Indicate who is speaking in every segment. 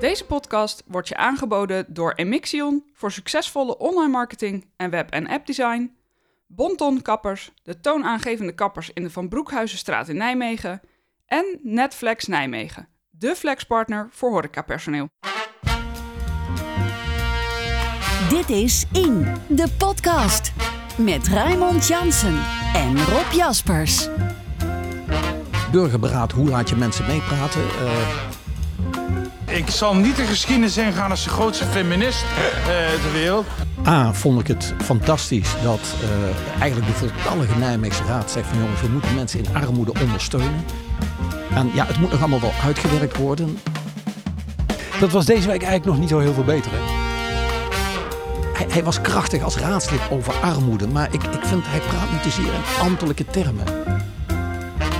Speaker 1: Deze podcast wordt je aangeboden door Emixion voor succesvolle online marketing en web- en appdesign, Bonton Kappers, de toonaangevende kappers in de Van Broekhuizenstraat in Nijmegen en Netflex Nijmegen, de flexpartner voor horecapersoneel.
Speaker 2: Dit is In, de podcast. Met Raymond Jansen en Rob Jaspers.
Speaker 3: burgerberaad, hoe laat je mensen meepraten? Eh,
Speaker 4: Ik zal niet de geschiedenis ingaan als de grootste feminist eh, ter wereld.
Speaker 3: A, vond ik het fantastisch dat eh, eigenlijk de voltallige Nijmeegse Raad zegt van jongens, we moeten mensen in armoede ondersteunen. En ja, het moet nog allemaal wel uitgewerkt worden.
Speaker 5: Dat was deze week eigenlijk nog niet zo heel veel beter. Hè?
Speaker 3: Hij, hij was krachtig als raadslid over armoede, maar ik, ik vind hij praat niet te zeer in ambtelijke termen.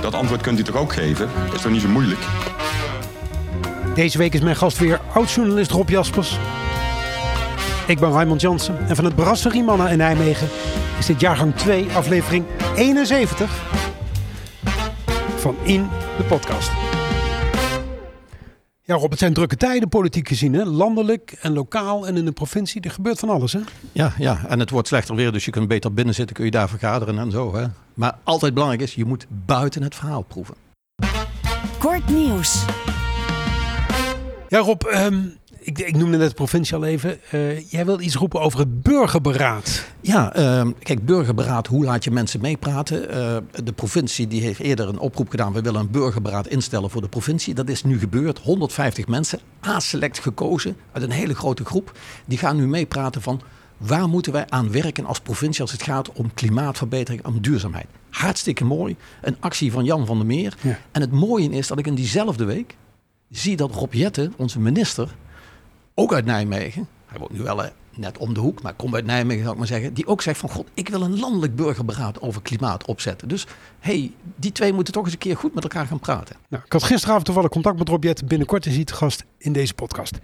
Speaker 6: Dat antwoord kunt u toch ook geven? Dat is toch niet zo moeilijk?
Speaker 5: Deze week is mijn gast weer oud-journalist Rob Jaspers. Ik ben Raymond Jansen en van het Brasserie Mannen in Nijmegen is dit jaargang 2, aflevering 71 van In de Podcast. Ja, Rob, het zijn drukke tijden politiek gezien. Hè? Landelijk en lokaal en in de provincie. Er gebeurt van alles. Hè?
Speaker 3: Ja, ja, en het wordt slechter weer, dus je kunt beter binnen zitten, kun je daar vergaderen en zo. Hè. Maar altijd belangrijk is, je moet buiten het verhaal proeven.
Speaker 2: Kort nieuws.
Speaker 5: Ja, Rob, ehm, ik, ik noemde net de provincie al even. Eh, jij wil iets roepen over het burgerberaad.
Speaker 3: Ja, ehm, kijk, burgerberaad, hoe laat je mensen meepraten? Eh, de provincie die heeft eerder een oproep gedaan. We willen een burgerberaad instellen voor de provincie. Dat is nu gebeurd. 150 mensen, A-select gekozen uit een hele grote groep. Die gaan nu meepraten van waar moeten wij aan werken als provincie als het gaat om klimaatverbetering, om duurzaamheid. Hartstikke mooi. Een actie van Jan van der Meer.
Speaker 5: Ja.
Speaker 3: En het mooie is dat ik in diezelfde week zie dat Rob Jetten, onze minister, ook uit Nijmegen. Hij woont nu wel eh, net om de hoek, maar komt uit Nijmegen, zou ik maar zeggen. Die ook zegt van, god, ik wil een landelijk burgerberaad over klimaat opzetten. Dus, hey, die twee moeten toch eens een keer goed met elkaar gaan praten.
Speaker 5: Nou, ik had gisteravond toevallig contact met Rob Jet. Binnenkort is hij gast in deze podcast.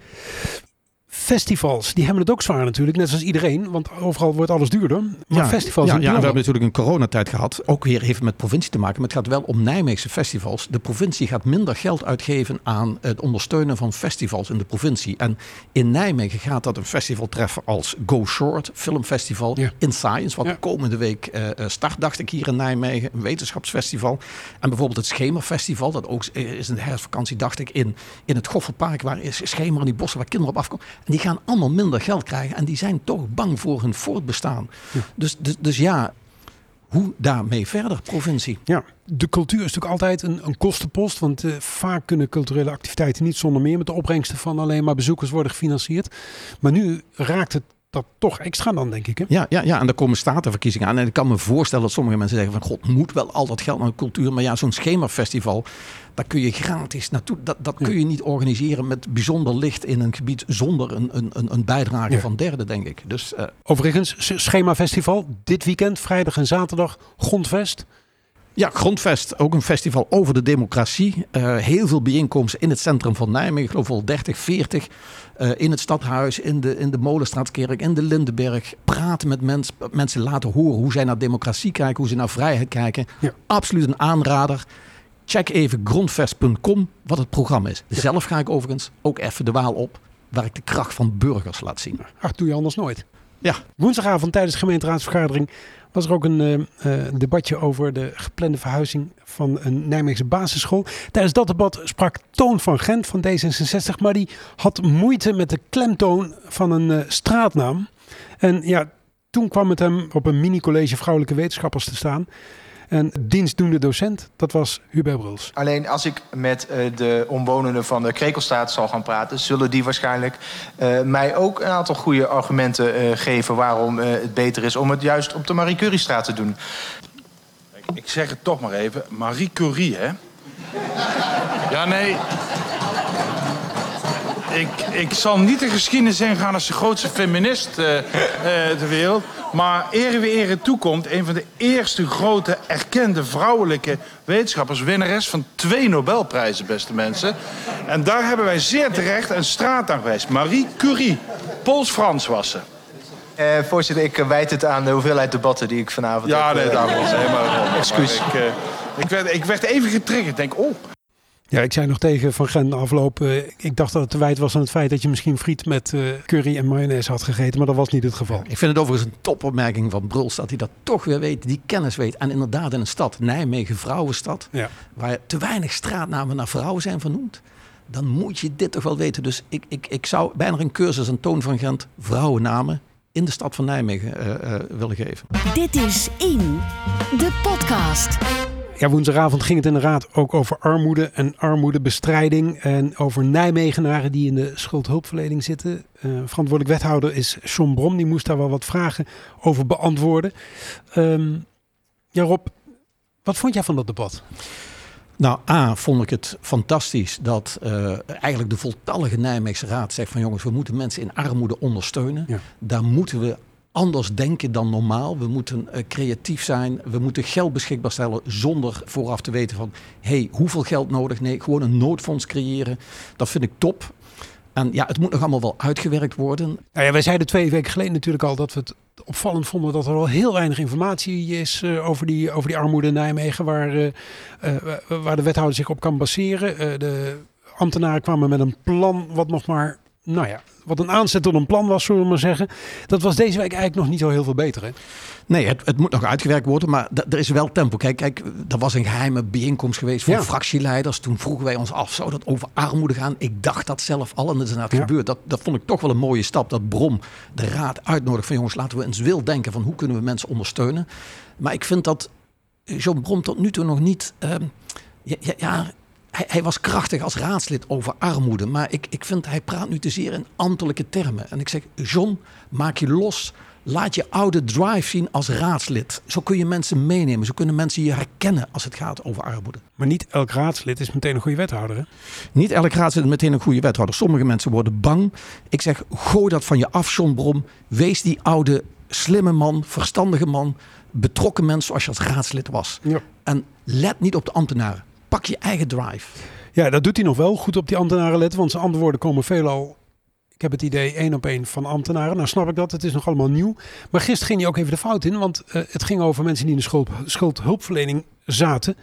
Speaker 5: Festivals, die hebben het ook zwaar natuurlijk, net zoals iedereen. Want overal wordt alles duurder. Maar festivals
Speaker 3: ja,
Speaker 5: in
Speaker 3: ja, en we hebben natuurlijk een coronatijd gehad. Ook weer heeft met provincie te maken. Maar het gaat wel om Nijmeegse festivals. De provincie gaat minder geld uitgeven aan het ondersteunen van festivals in de provincie. En in Nijmegen gaat dat een festival treffen als Go Short, filmfestival.
Speaker 5: Ja.
Speaker 3: In Science, wat
Speaker 5: Ja.
Speaker 3: komende week eh, start, dacht ik hier in Nijmegen. Een wetenschapsfestival. En bijvoorbeeld het Schemerfestival. Dat ook is een herfstvakantie, dacht ik, in, in het Gofferpark. Waar is Schemer in die bossen waar kinderen op afkomen. En die gaan allemaal minder geld krijgen. En die zijn toch bang voor hun voortbestaan. Dus, dus, dus ja, hoe daarmee verder, provincie?
Speaker 5: Ja, de cultuur is natuurlijk altijd een, een kostenpost. Want eh, vaak kunnen culturele activiteiten niet zonder meer met de opbrengsten van alleen maar bezoekers worden gefinancierd. Maar nu raakt het dat toch extra dan, denk ik. Hè?
Speaker 3: Ja, ja, ja, en er komen statenverkiezingen aan. En ik kan me voorstellen dat sommige mensen zeggen van... God, moet wel al dat geld naar de cultuur. Maar ja, zo'n schemerfestival, daar kun je gratis naartoe. Dat, dat kun je niet organiseren met bijzonder licht in een gebied... zonder een, een, een- een bijdrage
Speaker 5: Ja.
Speaker 3: van derden, denk ik. Dus eh,
Speaker 5: Overigens, S- Schema Festival, dit weekend, vrijdag en zaterdag, Grondvest.
Speaker 3: Ja, Grondvest, ook een festival over de democratie. Eh, heel veel bijeenkomsten in het centrum van Nijmegen. Ik geloof wel 30, 40. eh, in het stadhuis, in de, in de Molenstraatkerk, in de Lindenberg. Praten met mensen, mensen laten horen hoe zij naar democratie kijken, hoe ze naar vrijheid kijken.
Speaker 5: Ja.
Speaker 3: Absoluut een aanrader. Check even grondvest.com wat het programma is. Zelf ga ik overigens ook even de Waal op, waar ik de kracht van burgers laat zien.
Speaker 5: Ach, doe je anders nooit.
Speaker 3: Ja,
Speaker 5: Woensdagavond tijdens de gemeenteraadsvergadering was er ook een eh, eh, debatje over de geplande verhuizing van een Nijmeegse basisschool. Tijdens dat debat sprak Toon van Gent van D66, maar die had moeite met de klemtoon van een eh, straatnaam. En ja, toen kwam het hem op een mini-college vrouwelijke wetenschappers te staan. En dienstdoende docent, dat was Hubert Bruls.
Speaker 7: Alleen als ik met eh, de omwonenden van de Krekelstaat zal gaan praten, zullen die waarschijnlijk eh, mij ook een aantal goede argumenten eh, geven waarom eh, het beter is om het juist op de Marie Curiestraat te doen.
Speaker 4: Ik zeg het toch maar even. Marie Curie, hè? Ja, nee. Ik, ik zal niet de geschiedenis ingaan als de grootste feminist eh, eh, ter wereld. Maar ere wie ere toekomt, een van de eerste grote erkende vrouwelijke wetenschappers, winnares van twee Nobelprijzen, beste mensen. En daar hebben wij zeer terecht een straat aan geweest. Marie Curie. Pools-Frans was ze.
Speaker 7: Eh, voorzitter, ik eh, wijd het aan de hoeveelheid debatten die ik vanavond
Speaker 4: Ja,
Speaker 7: heb.
Speaker 4: nee,
Speaker 7: eh,
Speaker 4: daar was helemaal.
Speaker 7: Excuus.
Speaker 4: Ik, ik, werd, ik werd even getriggerd. Ik denk, oh,
Speaker 5: Ja, ik zei nog tegen Van Gen de afloop. eh, ik dacht dat het te wijd was aan het feit dat je misschien friet met eh, curry en mayonaise had gegeten. Maar dat was niet het geval.
Speaker 3: Ik vind het overigens een topopmerking van Bruls dat hij dat toch weer weet, die kennis weet. En inderdaad in een stad, Nijmegen, vrouwenstad,
Speaker 5: Ja.
Speaker 3: waar te weinig straatnamen naar vrouwen zijn vernoemd. Dan moet je dit toch wel weten. Dus ik, ik, ik zou bijna een cursus aan Toon van Gent vrouwennamen in de stad van Nijmegen eh, eh, willen geven.
Speaker 2: Dit is In, de podcast.
Speaker 5: Ja, woensdagavond ging het in de raad ook over armoede en armoedebestrijding. En over Nijmegenaren die in de schuldhulpverlening zitten. Eh, verantwoordelijk wethouder is John Brom. Die moest daar wel wat vragen over beantwoorden. Ehm, ja, Rob, wat vond jij van dat debat?
Speaker 3: Nou, A, vond ik het fantastisch dat eh, eigenlijk de voltallige Nijmeegse Raad zegt van jongens, we moeten mensen in armoede ondersteunen.
Speaker 5: Ja.
Speaker 3: Daar moeten we anders denken dan normaal. We moeten eh, creatief zijn. We moeten geld beschikbaar stellen zonder vooraf te weten van hey, hoeveel geld nodig? Nee, gewoon een noodfonds creëren. Dat vind ik top. En ja, het moet nog allemaal wel uitgewerkt worden.
Speaker 5: Nou ja, wij zeiden twee weken geleden natuurlijk al dat we het opvallend vonden dat er al heel weinig informatie is eh, over, die, over die armoede in Nijmegen, waar, eh, waar de wethouder zich op kan baseren. De ambtenaren kwamen met een plan wat nog maar, nou ja, wat een aanzet tot een plan was, zullen we maar zeggen. Dat was deze week eigenlijk nog niet zo heel veel beter. Hè?
Speaker 3: Nee, het, het moet nog uitgewerkt worden, maar er is wel tempo. Kijk, kijk, er was een geheime bijeenkomst geweest van
Speaker 5: Ja.
Speaker 3: fractieleiders. Toen vroegen wij ons af, zou dat over armoede gaan? Ik dacht dat zelf al en dat is inderdaad
Speaker 5: Ja.
Speaker 3: gebeurd. Dat, dat vond ik toch wel een mooie stap, dat Brom de raad uitnodigt van jongens, laten we eens wil denken van hoe kunnen we mensen ondersteunen. Maar ik vind dat John Brom tot nu toe nog niet... ehm, ja, hij, hij was krachtig als raadslid over armoede, maar ik, ik vind hij praat nu te zeer in ambtelijke termen. En ik zeg, John, maak je los. Laat je oude drive zien als raadslid. Zo kun je mensen meenemen. Zo kunnen mensen je herkennen als het gaat over armoede.
Speaker 5: Maar niet elk raadslid is meteen een goede wethouder. Hè?
Speaker 3: Niet elk raadslid is meteen een goede wethouder. Sommige mensen worden bang. Ik zeg, gooi dat van je af, John Brom. Wees die oude, slimme man, verstandige man. Betrokken mens zoals je als raadslid was.
Speaker 5: Ja.
Speaker 3: En let niet op de ambtenaren. Pak je eigen drive.
Speaker 5: Ja, dat doet hij nog wel. Goed op die ambtenaren letten, want zijn antwoorden komen veelal, ik heb het idee, één op één van ambtenaren. Nou snap ik dat, het is nog allemaal nieuw. Maar gisteren ging hij ook even de fout in, want eh, het ging over mensen die in de schuld, schuldhulpverlening zaten.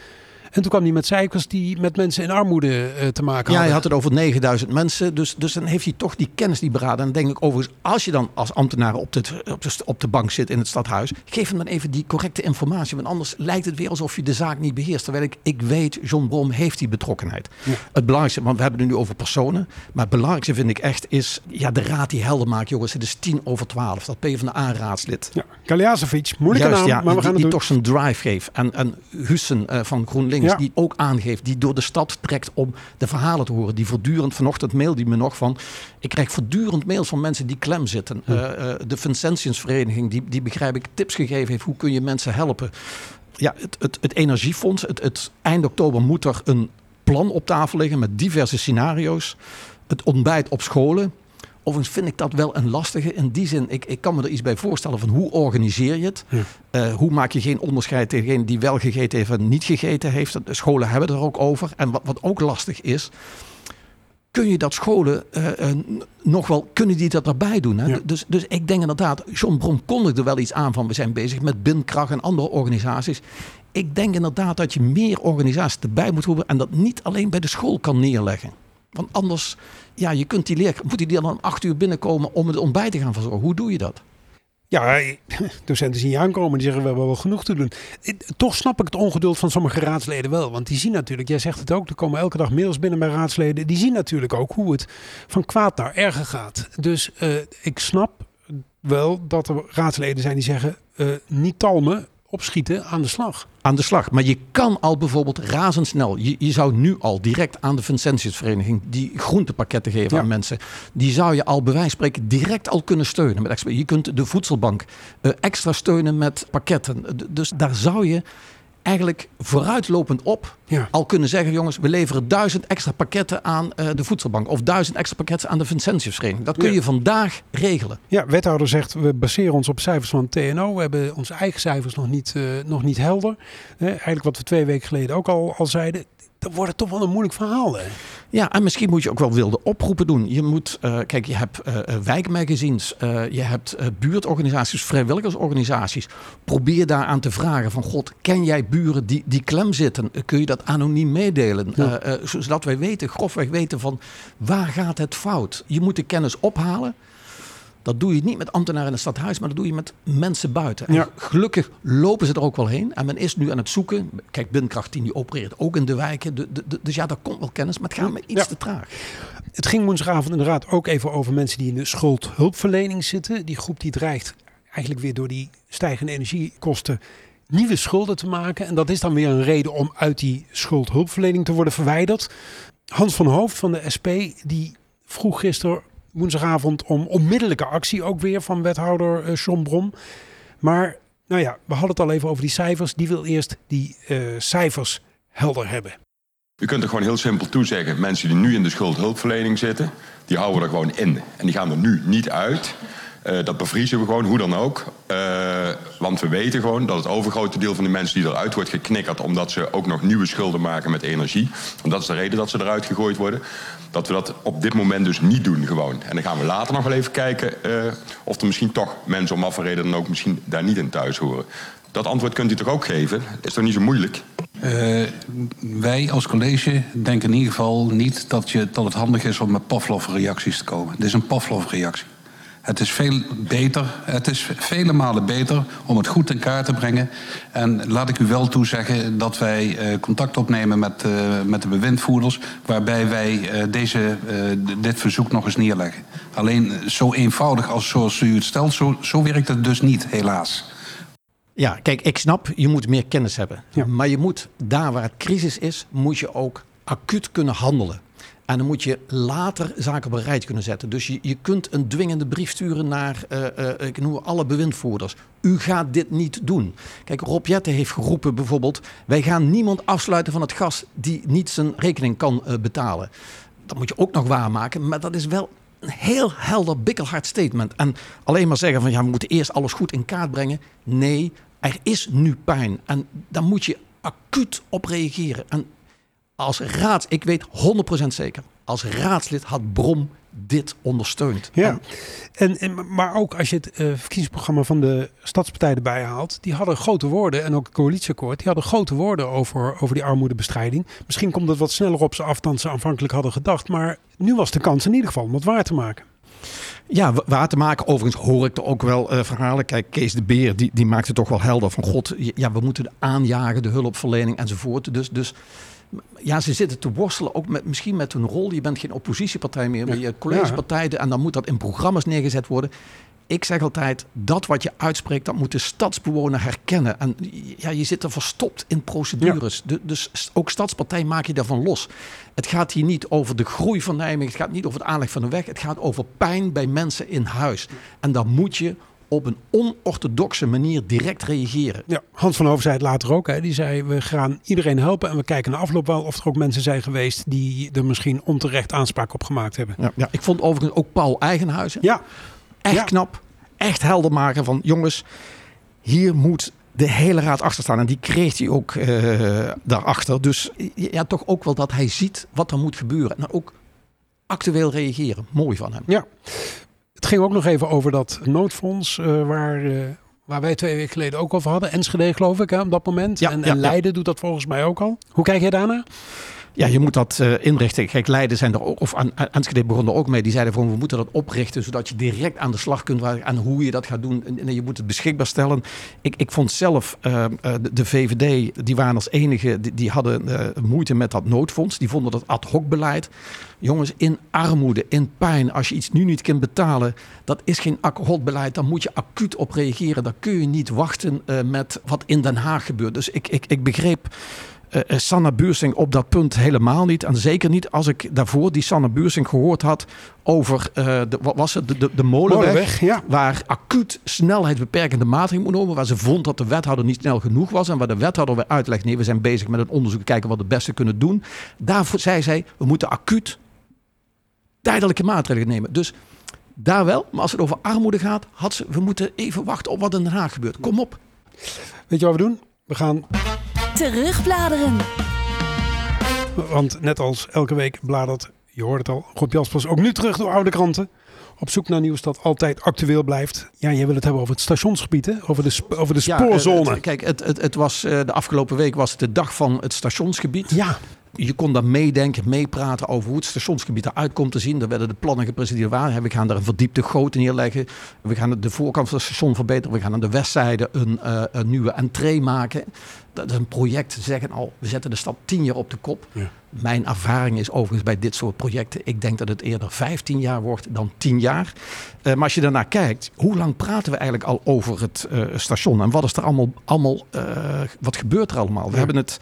Speaker 5: En toen kwam hij met cijfers die met mensen in armoede eh, te maken
Speaker 3: Ja,
Speaker 5: hadden.
Speaker 3: hij had het over 9000 mensen. Dus, dus dan heeft hij toch die kennis die beraden. En denk ik overigens, als je dan als ambtenaar op de, op, de, op de bank zit in het stadhuis, geef hem dan even die correcte informatie. Want anders lijkt het weer alsof je de zaak niet beheerst. Terwijl ik, ik weet, John Brom heeft die betrokkenheid. Het belangrijkste, want we hebben het nu over personen. Maar het belangrijkste vind ik echt is ja, de raad die helder maakt. Jongens, het is tien over twaalf. Dat PvdA-raadslid.
Speaker 5: Ja, Kaljazovic, moeilijke
Speaker 3: Juist,
Speaker 5: naam,
Speaker 3: ja,
Speaker 5: maar we gaan
Speaker 3: die
Speaker 5: het
Speaker 3: toch zijn drive geeft. En, en Hussen eh, van GroenLinks,
Speaker 5: Ja.
Speaker 3: die ook aangeeft, die door de stad trekt om de verhalen te horen. Die voortdurend, vanochtend mail die me nog van. Ik krijg voortdurend mails van mensen die klem zitten. Eh, eh, de Vincentiusvereniging, die, die begrijp ik tips gegeven heeft. Hoe kun je mensen helpen? Ja, het, het, het Energiefonds, het, het eind oktober moet er een plan op tafel liggen met diverse scenario's. Het ontbijt op scholen. Overigens vind ik dat wel een lastige. In die zin, ik, ik kan me er iets bij voorstellen van hoe organiseer je het? Eh, hoe maak je geen onderscheid tegen degene die wel gegeten heeft en niet gegeten heeft? De scholen hebben er ook over. En wat, wat ook lastig is, kun je dat scholen eh, eh, nog wel, kunnen die dat erbij doen? Hè?
Speaker 5: Ja.
Speaker 3: Dus, dus ik denk inderdaad, John Brom kondigde wel iets aan van we zijn bezig met Bindkracht en andere organisaties. Ik denk inderdaad dat je meer organisaties erbij moet roepen en dat niet alleen bij de school kan neerleggen. Want anders, ja, je kunt die leer, moet die dan om acht uur binnenkomen om het ontbijt te gaan verzorgen. Hoe doe je dat?
Speaker 5: Ja, docenten zien je aankomen. Die zeggen we hebben wel genoeg te doen. Toch snap ik het ongeduld van sommige raadsleden wel. Want die zien natuurlijk, jij zegt het ook, er komen elke dag mails binnen bij raadsleden. Die zien natuurlijk ook hoe het van kwaad naar erger gaat. Dus eh, ik snap wel dat er raadsleden zijn die zeggen, eh, niet talmen, opschieten, aan de slag.
Speaker 3: aan de slag. Maar je kan al bijvoorbeeld razendsnel. Je, je zou nu al direct aan de Vincentiusvereniging die groentepakketten geven
Speaker 5: Ja.
Speaker 3: aan mensen. Die zou je al bij wijze van spreken direct al kunnen steunen. Met je kunt de voedselbank eh, extra steunen met pakketten. Dus daar zou je eigenlijk vooruitlopend op
Speaker 5: Ja.
Speaker 3: al kunnen zeggen: jongens, we leveren duizend extra pakketten aan eh, de voedselbank. Of duizend extra pakketten aan de Vincentiusvereniging. Dat kun
Speaker 5: Ja.
Speaker 3: je vandaag regelen.
Speaker 5: Ja, wethouder zegt we baseren ons op cijfers van TNO. We hebben onze eigen cijfers nog niet, eh, nog niet helder. Eh, eigenlijk wat we twee weken geleden ook al, al zeiden. Dan wordt het toch wel een moeilijk verhaal. Hè?
Speaker 3: Ja, en misschien moet je ook wel wilde oproepen doen. Je moet, uh, kijk, je hebt uh, wijkmagazines, uh, je hebt buurtorganisaties, vrijwilligersorganisaties. Probeer daar aan te vragen van, god, ken jij buren die, die klem zitten? Kun je dat anoniem meedelen? Ja. zodat wij weten, grofweg weten van, waar gaat het fout? Je moet de kennis ophalen. Dat doe je niet met ambtenaren in het stadhuis, maar dat doe je met mensen buiten. En gelukkig lopen ze er ook wel heen. En men is nu aan het zoeken. Kijk, Binnenkracht 10 die opereert ook in de wijken. De, de, dus ja, daar komt wel kennis, maar het gaat me iets te traag.
Speaker 5: Het ging woensdagavond inderdaad ook even over mensen die in de schuldhulpverlening zitten. Die groep die dreigt eigenlijk weer door die stijgende energiekosten nieuwe schulden te maken. En dat is dan weer een reden om uit die schuldhulpverlening te worden verwijderd. Hans van Hoofd van de SP die vroeg gisteren woensdagavond om onmiddellijke actie ook weer van wethouder uh, John Brom. Maar nou ja, we hadden het al even over die cijfers. Die wil eerst die uh, cijfers helder hebben.
Speaker 6: U kunt er gewoon heel simpel toe zeggen. Mensen die nu in de schuldhulpverlening zitten, die houden er gewoon in. En die gaan er nu niet uit. Uh, dat bevriezen we gewoon, hoe dan ook. Uh, want we weten gewoon dat het overgrote deel van de mensen die eruit wordt geknikkerd... omdat ze ook nog nieuwe schulden maken met energie... en dat is de reden dat ze eruit gegooid worden... dat we dat op dit moment dus niet doen gewoon. En dan gaan we later nog wel even kijken... Uh, of er misschien toch mensen om afval reden dan ook misschien daar niet in thuis horen. Dat antwoord kunt u toch ook geven? Is toch niet zo moeilijk?
Speaker 8: Wij als college denken in ieder geval niet dat, je, dat het handig is om met Pavlov-reacties te komen. Dit is een Pavlov-reactie. Het is veel beter, het is vele malen beter om het goed in kaart te brengen. En laat ik u wel toezeggen dat wij uh, contact opnemen met, uh, met de bewindvoerders, waarbij wij uh, deze, dit verzoek nog eens neerleggen. Alleen zo eenvoudig als zoals u het stelt, zo, zo werkt het dus niet, helaas.
Speaker 3: Ja, kijk, ik snap, je moet meer kennis hebben. Ja. Maar je moet, daar waar het crisis is, moet je ook acuut kunnen handelen. En dan moet je later zaken bereid kunnen zetten. Dus je, je kunt een dwingende brief sturen naar uh, uh, ik noem alle bewindvoerders. U gaat dit niet doen. Kijk, Rob Jette heeft geroepen bijvoorbeeld... wij gaan niemand afsluiten van het gas die niet zijn rekening kan uh, betalen. Dat moet je ook nog waarmaken, maar dat is wel een heel helder, bikkelhard statement. En alleen maar zeggen van ja, we moeten eerst alles goed in kaart brengen. Nee, er is nu pijn. En daar moet je acuut op reageren. En als raad, ik weet 100% zeker, als raadslid had Brom dit ondersteund.
Speaker 5: Ja, en, en, maar ook als je het uh, verkiezingsprogramma van de Stadspartij erbij haalt, die hadden grote woorden, en ook het coalitieakkoord, die hadden grote woorden over, over die armoedebestrijding. Misschien komt het wat sneller op ze af dan ze aanvankelijk hadden gedacht, maar nu was de kans in ieder geval om het waar te maken.
Speaker 3: Ja, waar te maken. Overigens hoor ik er ook wel uh, verhalen. Kijk, Kees de Beer, die, die maakte toch wel helder van... God, ja, we moeten aanjagen, de hulpverlening enzovoort. Dus, dus ja, ze zitten te worstelen ook met, misschien met hun rol. Je bent geen oppositiepartij meer, maar je collegepartij. En dan moet dat in programma's neergezet worden. Ik zeg altijd, dat wat je uitspreekt, dat moet de stadsbewoner herkennen. En ja, je zit er verstopt in procedures. Ja. Dus ook stadspartij maak je daarvan los. Het gaat hier niet over de groei van Nijmegen. Het gaat niet over het aanleg van de weg. Het gaat over pijn bij mensen in huis. En daar moet je op een onorthodoxe manier direct reageren.
Speaker 5: Ja, Hans van Hoven zei het later ook. Hè. Die zei, we gaan iedereen helpen en we kijken na afloop wel of er ook mensen zijn geweest die er misschien onterecht aanspraak op gemaakt hebben.
Speaker 3: Ja, ja ik vond overigens ook Paul Eigenhuizen.
Speaker 5: Ja.
Speaker 3: Echt
Speaker 5: ja.
Speaker 3: knap. Echt helder maken van jongens, hier moet de hele raad achter staan. En die kreeg hij ook uh, daarachter. Dus ja, toch ook wel dat hij ziet wat er moet gebeuren. En ook actueel reageren. Mooi van hem.
Speaker 5: Ja. Het ging ook nog even over dat noodfonds uh, waar, uh, waar wij twee weken geleden ook over hadden. Enschede geloof ik hè, op dat moment.
Speaker 3: Ja,
Speaker 5: en,
Speaker 3: ja,
Speaker 5: en Leiden doet dat volgens mij ook al. Hoe kijk jij daarna?
Speaker 3: Ja, je moet dat uh, inrichten. Kijk, Leiden zijn er ook, of Enschede begon er ook mee. Die zeiden van we moeten dat oprichten zodat je direct aan de slag kunt. En hoe je dat gaat doen. En je moet het beschikbaar stellen. Ik, ik vond zelf uh, de, de, VVD, die waren als enige, die, die hadden moeite met dat noodfonds. Die vonden dat ad hoc beleid. Jongens, in armoede, in pijn, als je iets nu niet kunt betalen, dat is geen ad hoc beleid. Dan moet je acuut op reageren. Dan kun je niet wachten met wat in Den Haag gebeurt. Dus ik, ik, ik begreep uh, Sanne Buursing op dat punt helemaal niet. En zeker niet als ik daarvoor die Sanne Buursing gehoord had over uh, de, wat was het, de, de, de molenweg.
Speaker 5: molenweg ja.
Speaker 3: Waar acuut snelheidsbeperkende maatregelen moet nemen. Waar ze vond dat de wethouder niet snel genoeg was. En waar de wethouder weer uitlegt, nee we zijn bezig met een onderzoek. Kijken wat we het beste kunnen doen. Daarvoor zei zij, we moeten acuut tijdelijke maatregelen nemen. Dus daar wel. Maar als het over armoede gaat, had ze, we moeten even wachten op wat in Den Haag gebeurt. Kom op.
Speaker 5: Weet je wat we doen? We gaan
Speaker 2: Terugbladeren.
Speaker 5: Want net als elke week bladert, je hoort het al, Rob Jaspers ook nu terug door oude kranten. Op zoek naar nieuws dat altijd actueel blijft. Ja, jij wil het hebben over het stationsgebied, hè? Over de, over de
Speaker 3: Ja,
Speaker 5: spoorzone.
Speaker 3: eh, het- kijk, het, het, het was, eh, de afgelopen week was het de dag van het stationsgebied.
Speaker 5: ja,
Speaker 3: Je kon daar meedenken, meepraten over hoe het stationsgebied eruit komt te zien. Er werden de plannen gepresenteerd. Waar. We gaan daar een verdiepte goot neerleggen. We gaan de voorkant van het station verbeteren. We gaan aan de westzijde een, eh, een nieuwe entree maken. Dat is een project, ze zeggen al, we zetten de stad tien jaar op de kop.
Speaker 5: Ja.
Speaker 3: Mijn ervaring is overigens bij dit soort projecten, ik denk dat het eerder 15 jaar wordt dan 10 jaar. Eh, maar als je daarnaar kijkt, hoe lang praten we eigenlijk al over het eh, station? En wat is er allemaal, allemaal wat gebeurt er allemaal? We
Speaker 5: Ja.
Speaker 3: hebben het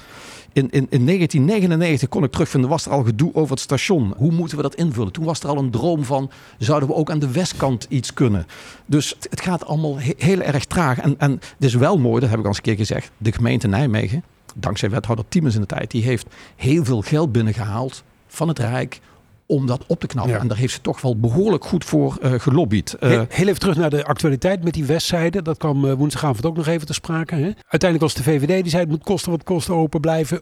Speaker 3: in, in, in 1999 kon ik terugvinden, was er al gedoe over het station. Hoe moeten we dat invullen? Toen was er al een droom van, zouden we ook aan de westkant iets kunnen? Dus het, gaat allemaal he- heel erg traag. En, en het is wel mooi, dat heb ik al eens een keer gezegd, de gemeente Nijmegen, dankzij wethouder Tiemens in de tijd, die heeft heel veel geld binnengehaald van het Rijk om dat op te knappen.
Speaker 5: Ja.
Speaker 3: En daar heeft ze toch wel behoorlijk goed voor eh, gelobbyd. Eh,
Speaker 5: He- Heel even terug naar de actualiteit met die westzijde. Dat kwam eh, woensdagavond ook nog even te sprake. Hè? Uiteindelijk was de VVD die zei het moet kosten wat kosten open blijven.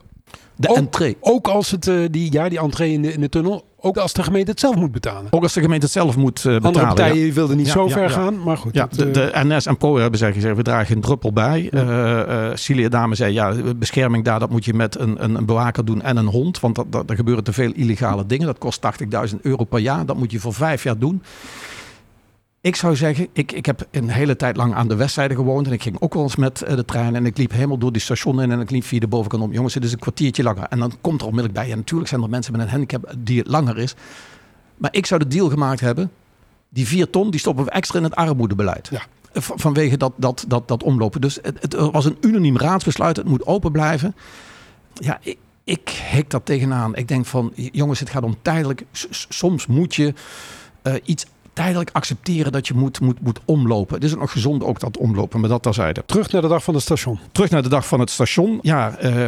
Speaker 3: De
Speaker 5: ook-
Speaker 3: entree.
Speaker 5: Ook als het, eh, die, ja, die entree in de, in de tunnel, ook als de gemeente het zelf moet betalen.
Speaker 3: Ook als de gemeente het zelf moet eh, betalen.
Speaker 5: Andere
Speaker 3: ja.
Speaker 5: partijen wilden niet
Speaker 3: Ja,
Speaker 5: zo
Speaker 3: ja,
Speaker 5: ver gaan, maar goed.
Speaker 3: Ja,
Speaker 5: dat,
Speaker 3: de,
Speaker 5: eh,
Speaker 3: de NS en PO hebben zij gezegd, we dragen geen druppel bij. Eh Cilia Dame zei, ja, bescherming daar, dat moet je met een, een, een bewaker doen en een hond. Want dat, dat, er gebeuren te veel illegale dingen. Dat kost 80.000 euro per jaar. Dat moet je voor vijf jaar doen. Ik zou zeggen, ik, ik heb een hele tijd lang aan de westzijde gewoond. En ik ging ook wel eens met eh, de trein. En ik liep helemaal door die station in. En ik liep via de bovenkant om. Jongens, het is een kwartiertje langer. En dan komt er onmiddellijk bij. Ja, natuurlijk zijn er mensen met een handicap die het langer is. Maar ik zou de deal gemaakt hebben. Die vier ton, die stoppen we extra in het armoedebeleid.
Speaker 5: Ja.
Speaker 3: V- Vanwege dat, dat, dat, dat omlopen. Dus het, het was een unaniem raadsbesluit. Het moet open blijven. Ja, ik, ik hik dat tegenaan. Ik denk van, jongens, het gaat om tijdelijk. S- Soms moet je eh, iets tijdelijk accepteren dat je moet, moet, moet omlopen. Het is ook nog gezond ook dat omlopen, maar dat terzijde.
Speaker 5: terug naar de dag van het station.
Speaker 3: Terug naar de dag van het station. Ja, eh,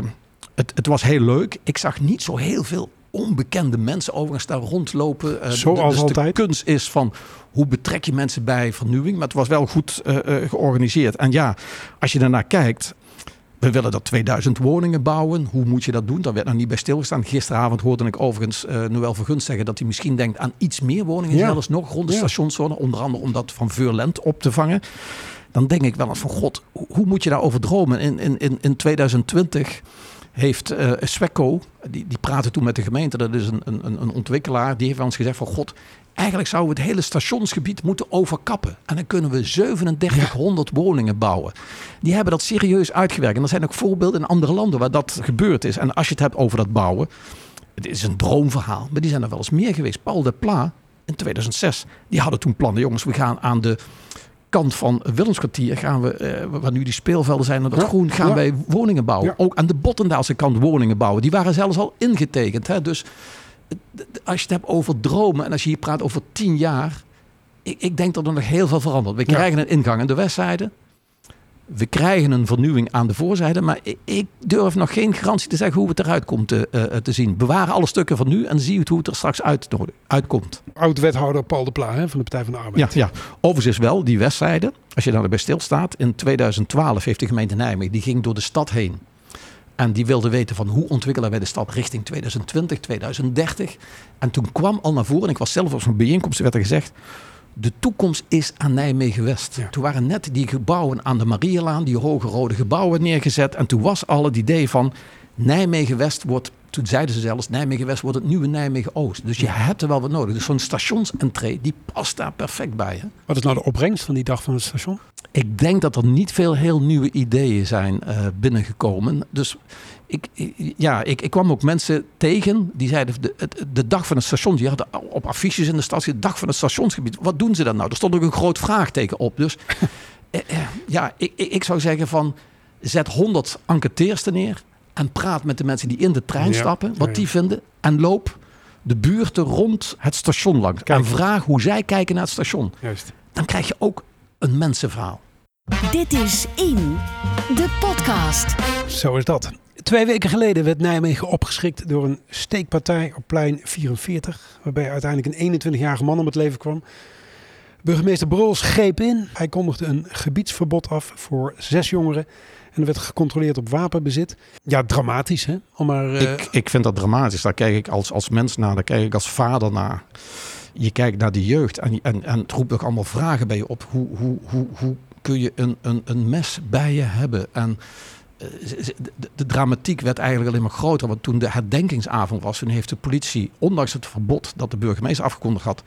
Speaker 3: het, het was heel leuk. Ik zag niet zo heel veel onbekende mensen overigens daar rondlopen. Eh,
Speaker 5: Zoals
Speaker 3: dus
Speaker 5: altijd.
Speaker 3: De kunst is van hoe betrek je mensen bij vernieuwing. Maar het was wel goed eh, georganiseerd. En ja, als je daarnaar kijkt. We willen dat 2000 woningen bouwen. Hoe moet je dat doen? Daar werd nog niet bij stilgestaan. Gisteravond hoorde ik overigens eh Noël Vergunst zeggen dat hij misschien denkt aan iets meer woningen.
Speaker 5: Ja.
Speaker 3: Zelfs nog rond de
Speaker 5: Ja.
Speaker 3: stationszone. Onder andere om dat van Veurland op te vangen. Dan denk ik wel eens van god, hoe- hoe moet je daarover dromen? In, in, in, in 2020 heeft eh Swecco, die, die praatte toen met de gemeente, dat is een, een, een ontwikkelaar, die heeft ons gezegd van god, eigenlijk zouden we het hele stationsgebied moeten overkappen. En dan kunnen we 3700 woningen bouwen. Die hebben dat serieus uitgewerkt. En er zijn ook voorbeelden in andere landen waar dat gebeurd is. En als je het hebt over dat bouwen, het is een droomverhaal, maar die zijn er wel eens meer geweest. Paul de Pla in 2006, die hadden toen plannen, jongens, we gaan aan de kant van Willemskwartier gaan we, eh, waar nu die speelvelden zijn, naar dat
Speaker 5: Ja,
Speaker 3: groen, gaan
Speaker 5: ja.
Speaker 3: wij woningen bouwen. Ook aan de Bottendaalse kant woningen bouwen. Die waren zelfs al ingetekend. Hè? Dus als je het hebt over dromen en als je hier praat over tien jaar, ik, ik denk dat er nog heel veel verandert. We krijgen een ingang aan de westzijde. We krijgen een vernieuwing aan de voorzijde. Maar ik, durf nog geen garantie te zeggen hoe het eruit komt te, eh, te zien. Bewaren alle stukken van nu en zie het hoe het er straks uit, uitkomt.
Speaker 5: Oud-wethouder Paul de Pla hè, van de Partij van de Arbeid.
Speaker 3: Ja, ja. Overigens is wel die westzijde, als je daar bij stilstaat. In 2012 heeft de gemeente Nijmegen, die ging door de stad heen. En die wilde weten van hoe ontwikkelen wij de stad richting 2020, 2030. En toen kwam al naar voren, en ik was zelf op zo'n bijeenkomst, werd er gezegd... De toekomst is aan Nijmegen-West.
Speaker 5: Ja.
Speaker 3: Toen waren net die gebouwen aan de Marielaan, die hoge rode gebouwen neergezet. En toen was al het idee van Nijmegen-West wordt, toen zeiden ze zelfs, Nijmegen-West wordt het nieuwe Nijmegen-Oost. Dus je hebt er wel wat nodig. Dus zo'n stationsentree, die past daar perfect bij. Hè?
Speaker 5: Wat is nou de opbrengst van die dag van het station?
Speaker 3: Ik denk dat er niet veel heel nieuwe ideeën zijn eh, binnengekomen. Dus ik, ja, ik, ik kwam ook mensen tegen die zeiden: de, het- de dag van het station. Die hadden op affiches in de stad: de dag van het stationsgebied. Wat doen ze dan nou? Er stond ook een groot vraagteken op. Dus eh, eh, ja, ik, ik, ik zou zeggen: van zet 100 enquêteurs er neer. En praat met de mensen die in de trein
Speaker 5: Ja,
Speaker 3: stappen,
Speaker 5: ja,
Speaker 3: wat
Speaker 5: ja.
Speaker 3: die vinden. En loop de buurten rond het station langs.
Speaker 5: Kijk.
Speaker 3: En vraag hoe zij kijken naar het station.
Speaker 5: Juist.
Speaker 3: Dan krijg je ook een mensenverhaal.
Speaker 2: Dit is In, de podcast.
Speaker 5: Zo is dat. Twee weken geleden werd Nijmegen opgeschrikt door een steekpartij op plein 44. Waarbij uiteindelijk een 21-jarige man om het leven kwam. Burgemeester Brols greep in. Hij kondigde een gebiedsverbod af voor zes jongeren. er werd gecontroleerd op wapenbezit. Ja, dramatisch hè? Om maar, uh...
Speaker 3: ik, ik vind dat dramatisch. Daar kijk ik als, als mens naar, daar kijk ik als vader naar. Je kijkt naar de jeugd en, en, en het roept ook allemaal vragen bij je op. Hoe, hoe, hoe, hoe kun je een, een, een mes bij je hebben? En de, de, dramatiek werd eigenlijk alleen maar groter. Want toen de herdenkingsavond was, toen heeft de politie, ondanks het verbod dat de burgemeester afgekondigd had,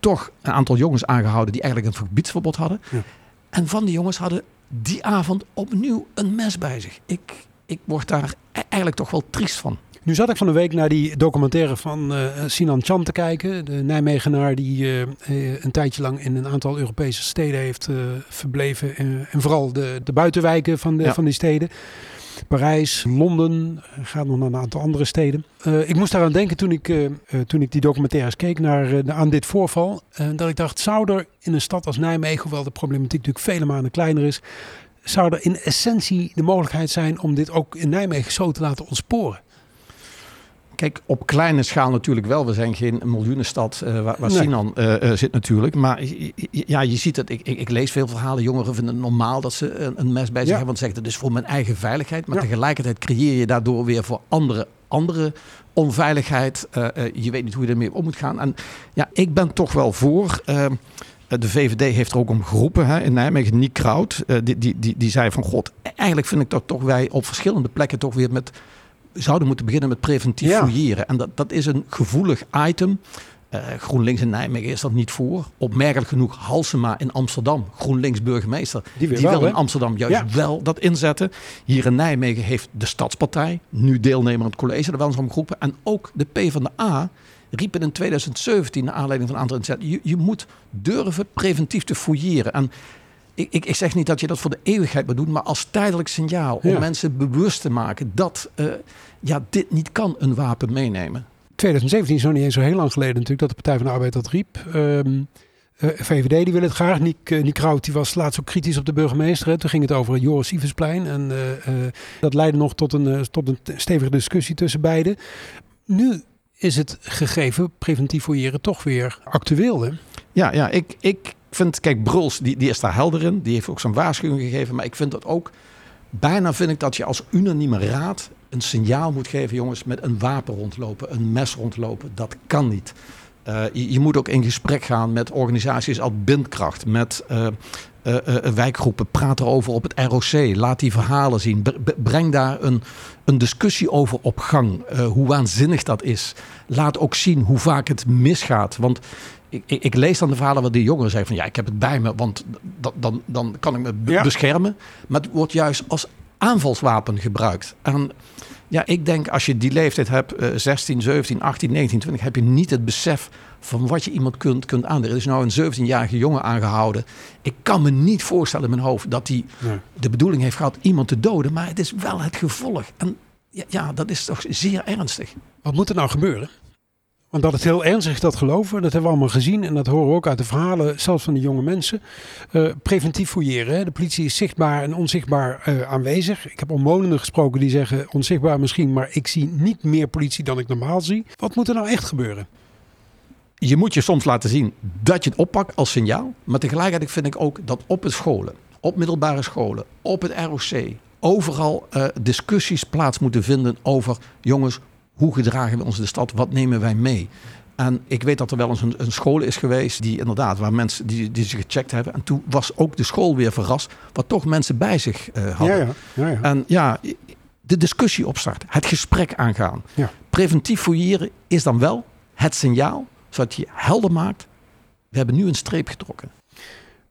Speaker 3: toch een aantal jongens aangehouden die eigenlijk een gebiedsverbod hadden. Ja. En van die jongens hadden die avond opnieuw een mes bij zich. Ik, ik word daar e-, eigenlijk toch wel triest van.
Speaker 5: Nu zat ik van de week naar die documentaire van uh, Sinan Chan te kijken. De Nijmegenaar die uh, een tijdje lang in een aantal Europese steden heeft uh, verbleven. en vooral de, de buitenwijken van, de, van die steden. Parijs, Londen, gaat nog naar een aantal andere steden. ik moest daaraan denken toen ik, toen ik die documentaires keek naar, aan dit voorval. dat ik dacht, zou er in een stad als Nijmegen, hoewel de problematiek natuurlijk vele malen kleiner is, zou er in essentie de mogelijkheid zijn om dit ook in Nijmegen zo te laten ontsporen?
Speaker 3: Kijk, op kleine schaal natuurlijk wel. We zijn geen miljoenenstad uh, waar, waar Sinan uh, uh, zit natuurlijk. Maar ja, je ziet het. Ik, ik, ik, lees veel verhalen. Jongeren vinden het normaal dat ze een, een mes bij zich hebben. Want ze zeggen het is voor mijn eigen veiligheid. Maar tegelijkertijd creëer je daardoor weer voor andere, andere onveiligheid. je weet niet hoe je ermee om moet gaan. En ja, ik ben toch wel voor... de VVD heeft er ook om geroepen hè, in Nijmegen. Nick Kraut, die, die, die, die zei van... God, eigenlijk vind ik dat toch wij op verschillende plekken toch weer met zouden moeten beginnen met preventief ja. fouilleren. En dat, dat is een gevoelig item. Uh, GroenLinks in Nijmegen is dat niet voor. Opmerkelijk genoeg Halsema in Amsterdam, GroenLinks burgemeester. Die, die wil in Amsterdam juist wel dat inzetten. Hier in Nijmegen heeft de Stadspartij, nu deelnemer aan het college, er wel eens om groepen. En ook de PvdA riepen in 2017, naar aanleiding van een aantal inzetten, je, je moet durven preventief te fouilleren. En ik, ik, ik, zeg niet dat je dat voor de eeuwigheid moet doen, maar als tijdelijk signaal om mensen bewust te maken dat uh, ja, dit niet kan een wapen meenemen.
Speaker 5: 2017 is nog niet eens zo heel lang geleden natuurlijk dat de Partij van de Arbeid dat riep. Um, uh, VVD die wil het graag. Niek, uh, Niek die was laatst ook kritisch op de burgemeester. Hè. Toen ging het over Joris Iversplein. En dat leidde nog tot een, tot een stevige discussie tussen beiden. Nu is het gegeven preventief fouilleren toch weer actueel. Hè?
Speaker 3: Ja, ja ik, ik vind, kijk, Bruls, die, die is daar helder in. Die heeft ook zijn waarschuwing gegeven. Maar ik vind dat ook, bijna vind ik dat je als unanieme raad een signaal moet geven, jongens, met een wapen rondlopen, een mes rondlopen. Dat kan niet. Uh, je, moet ook in gesprek gaan met organisaties als Bindkracht, met uh, uh, wijkgroepen. Praat erover op het ROC. Laat die verhalen zien. breng daar een, een discussie over op gang. hoe waanzinnig dat is. Laat ook zien hoe vaak het misgaat. Want ik, ik, ik, lees dan de verhalen waar die jongeren zeggen van ja, ik heb het bij me, want dan, dan kan ik me beschermen. Maar het wordt juist als aanvalswapen gebruikt. En ja, ik denk als je die leeftijd hebt, 16, 17, 18, 19, 20, heb je niet het besef van wat je iemand kunt, kunt aandelen. Er is nou een 17-jarige jongen aangehouden. Ik kan me niet voorstellen in mijn hoofd dat hij de bedoeling heeft gehad iemand te doden, maar het is wel het gevolg. En ja, ja, dat is toch zeer ernstig.
Speaker 5: Wat moet er nou gebeuren? Want dat het heel ernstig dat geloven, dat hebben we allemaal gezien. En dat horen we ook uit de verhalen, zelfs van de jonge mensen. Uh, preventief fouilleren. De politie is zichtbaar en onzichtbaar uh, aanwezig. Ik heb omwonenden gesproken die zeggen onzichtbaar misschien, maar ik zie niet meer politie dan ik normaal zie. Wat moet er nou echt gebeuren?
Speaker 3: Je moet je soms laten zien dat je het oppakt als signaal. Maar tegelijkertijd vind ik ook dat op het scholen, op middelbare scholen, op het ROC, overal uh, discussies plaats moeten vinden over jongens, hoe gedragen we ons in de stad? Wat nemen wij mee? En ik weet dat er wel eens een, een, school is geweest die inderdaad, waar mensen die, die zich gecheckt hebben. En toen was ook de school weer verrast, wat toch mensen bij zich uh, hadden. Ja, ja. Ja, en ja, de discussie opstarten, het gesprek aangaan. Preventief fouilleren is dan wel het signaal, zodat je helder maakt. We hebben nu een streep getrokken.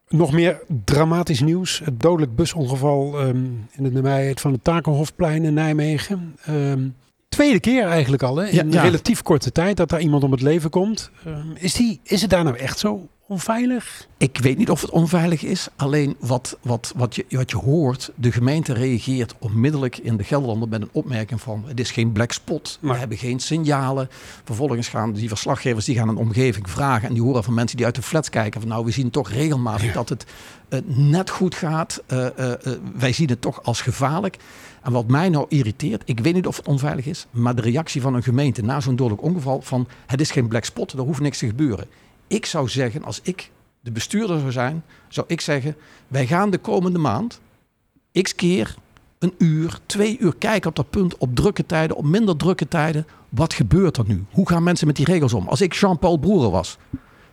Speaker 5: Nog meer dramatisch nieuws. Het dodelijk busongeval um, in de nabijheid van het Takenhofplein in Nijmegen. Um, tweede keer eigenlijk al, hè? in relatief korte tijd dat daar iemand om het leven komt. Ehm, is, die, is het daar nou echt zo onveilig?
Speaker 3: Ik weet niet of het onveilig is. Alleen wat, wat, wat, je, wat je hoort, de gemeente reageert onmiddellijk in de Gelderlander met een opmerking van het is geen black spot. We hebben geen signalen. Vervolgens gaan die verslaggevers die gaan een omgeving vragen en die horen van mensen die uit de flats kijken van nou we zien toch regelmatig dat het uh, net goed gaat. Uh, uh, wij zien het toch als gevaarlijk. En wat mij nou irriteert, ik weet niet of het onveilig is, maar de reactie van een gemeente na zo'n dodelijk ongeval van het is geen black spot, er hoeft niks te gebeuren. Ik zou zeggen, als ik de bestuurder zou zijn, zou ik zeggen, wij gaan de komende maand x keer een uur, twee uur kijken op dat punt, op drukke tijden, op minder drukke tijden. Wat gebeurt er nu? Hoe gaan mensen met die regels om? Als ik Jean-Paul Broeren was,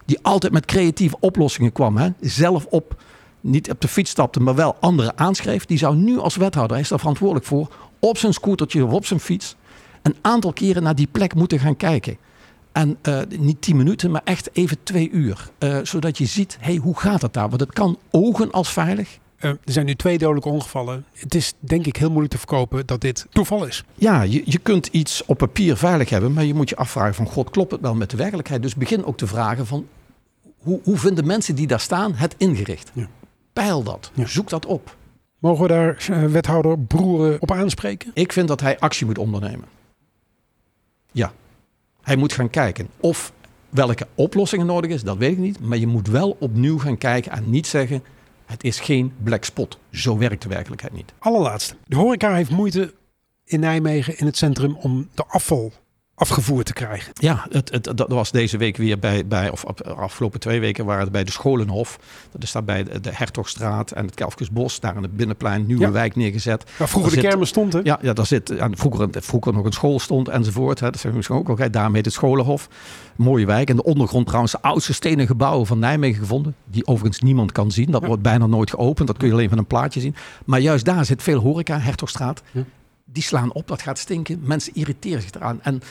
Speaker 3: die altijd met creatieve oplossingen kwam, hè, zelf op, niet op de fiets stapte, maar wel anderen aanschreef, die zou nu als wethouder, hij is daar verantwoordelijk voor, op zijn scootertje of op zijn fiets, een aantal keren naar die plek moeten gaan kijken. En uh, niet tien minuten, maar echt even twee uur. Uh, zodat je ziet, hey, hoe gaat het daar? Want het kan ogen als veilig.
Speaker 5: Uh, er zijn nu twee dodelijke ongevallen. Het is denk ik heel moeilijk te verkopen dat dit toeval is.
Speaker 3: Ja, je, je kunt iets op papier veilig hebben, maar je moet je afvragen van God, klopt het wel met de werkelijkheid? Dus begin ook te vragen van, hoe, hoe vinden mensen die daar staan het ingericht? Ja. Peil dat, ja. zoek dat op.
Speaker 5: Mogen we daar wethouder Broeren op aanspreken?
Speaker 3: Ik vind dat hij actie moet ondernemen. Ja, hij moet gaan kijken of welke oplossingen nodig is, dat weet ik niet. Maar je moet wel opnieuw gaan kijken en niet zeggen: het is geen black spot. Zo werkt de werkelijkheid niet.
Speaker 5: Allerlaatste. De horeca heeft moeite in Nijmegen in het centrum om de afval afgevoerd te krijgen.
Speaker 3: Ja, het, het, dat was deze week weer bij, bij of afgelopen twee weken waren het bij de Scholenhof. Dat is daar bij de, de Hertogstraat en het Kelfkesbos, daar aan het binnenplein, nieuwe ja. wijk neergezet.
Speaker 5: Waar vroeger de kermis stond, hè?
Speaker 3: Ja, ja daar zit ja, vroeger, vroeger nog een school stond enzovoort. Hè. Dat zijn misschien ook nog, daarmee heet het Scholenhof. Mooie wijk. En de ondergrond trouwens de oudste stenen gebouwen van Nijmegen gevonden. Die overigens niemand kan zien. Dat wordt bijna nooit geopend. Dat kun je alleen van een plaatje zien. Maar juist daar zit veel horeca, Hertogstraat. Die slaan op, dat gaat stinken. Mensen irriteren zich eraan. En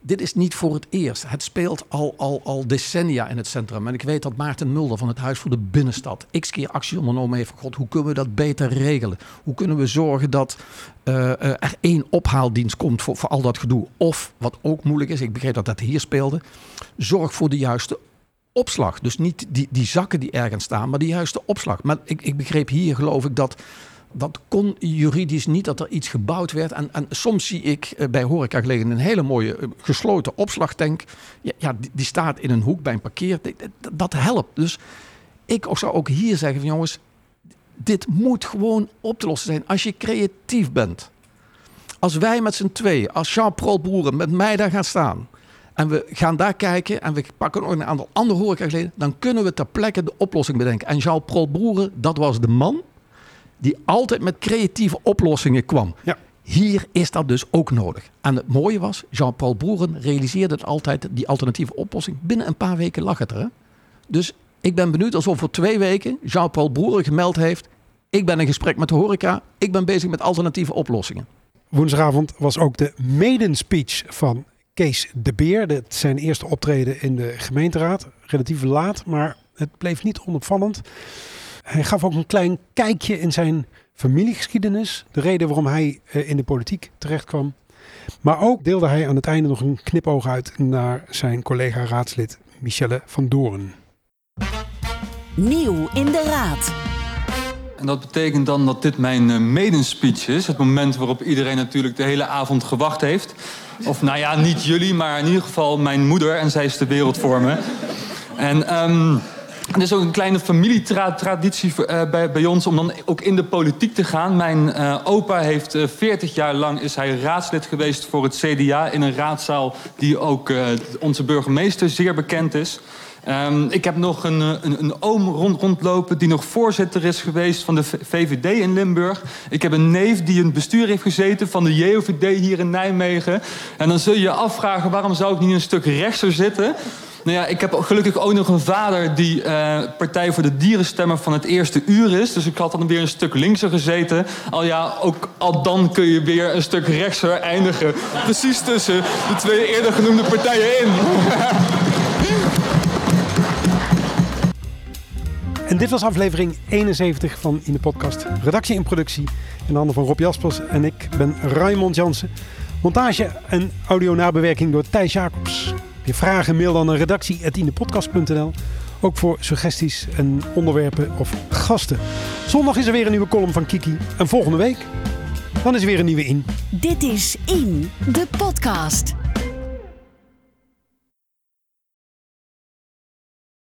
Speaker 3: dit is niet voor het eerst. Het speelt al, al, al decennia in het centrum. En ik weet dat Maarten Mulder van het Huis voor de Binnenstad x keer actie ondernomen heeft. God, hoe kunnen we dat beter regelen? Hoe kunnen we zorgen dat uh, er één ophaaldienst komt voor, voor al dat gedoe? Of, wat ook moeilijk is, ik begreep dat dat hier speelde, zorg voor de juiste opslag. Dus niet die, die zakken die ergens staan, maar de juiste opslag. Maar ik, ik begreep hier, geloof ik, dat dat kon juridisch niet dat er iets gebouwd werd. En, en soms zie ik eh, bij horeca gelegen een hele mooie eh, gesloten opslagtank. Ja, die, staat in een hoek bij een parkeer. Dat, helpt. Dus ik zou ook hier zeggen van jongens, dit moet gewoon op te lossen zijn als je creatief bent. Als wij met z'n twee, als Jean-Paul Boeren met mij daar gaan staan... en we gaan daar kijken en we pakken ook een aantal andere horecageleden... dan kunnen we ter plekke de oplossing bedenken. En Jean-Paul Boeren, dat was de man die altijd met creatieve oplossingen kwam. Ja. Hier is dat dus ook nodig. En het mooie was, Jean-Paul Broeren realiseerde het altijd, die alternatieve oplossing. Binnen een paar weken lag het er. Hè? Dus ik ben benieuwd alsof voor twee weken Jean-Paul Broeren gemeld heeft. Ik ben in gesprek met de horeca. Ik ben bezig met alternatieve oplossingen.
Speaker 5: Woensdagavond was ook de maiden speech van Kees de Beer. Dat zijn eerste optreden in de gemeenteraad. Relatief laat, maar het bleef niet onopvallend. Hij gaf ook een klein kijkje in zijn familiegeschiedenis. De reden waarom hij eh, in de politiek terecht kwam. Maar ook deelde hij aan het einde nog een knipoog uit naar zijn collega-raadslid Michelle van Doorn.
Speaker 2: Nieuw in de raad.
Speaker 9: En dat betekent dan dat dit mijn uh, medenspeech is. Het moment waarop iedereen natuurlijk de hele avond gewacht heeft. Of nou ja, niet jullie, maar in ieder geval mijn moeder. En zij is de wereld voor me. En... Um, het is ook een kleine familietraditie uh, bij, ons om dan ook in de politiek te gaan. Mijn uh, opa heeft uh, eh, 40 jaar lang is hij raadslid geweest voor het CDA in een raadzaal die ook onze burgemeester zeer bekend is. Um, ik heb nog een, een, een oom rond, rondlopen die nog voorzitter is geweest van de VVD in Limburg. Ik heb een neef die in het bestuur heeft gezeten van de JOVD hier in Nijmegen. En dan zul je je afvragen waarom zou ik niet een stuk rechtser zitten. Nou ja, ik heb gelukkig ook nog een vader die uh, Partij voor de Dierenstemmer van het eerste uur is. Dus ik had dan weer een stuk linkser gezeten. Al ja, ook al dan kun je weer een stuk rechtser eindigen. Precies tussen de twee eerder genoemde partijen in.
Speaker 5: En dit was aflevering 71 van In de Podcast. Redactie en productie in handen van Rob Jaspers en ik ben Raymond Jansen. Montage en audio nabewerking door Thijs Jacobs je vragen, mail dan naar redactie.inepodcast.nl. Ook voor suggesties en onderwerpen of gasten. Zondag is er weer een nieuwe column van Kiki. En volgende week, dan is er weer een nieuwe In.
Speaker 2: Dit is In, de podcast.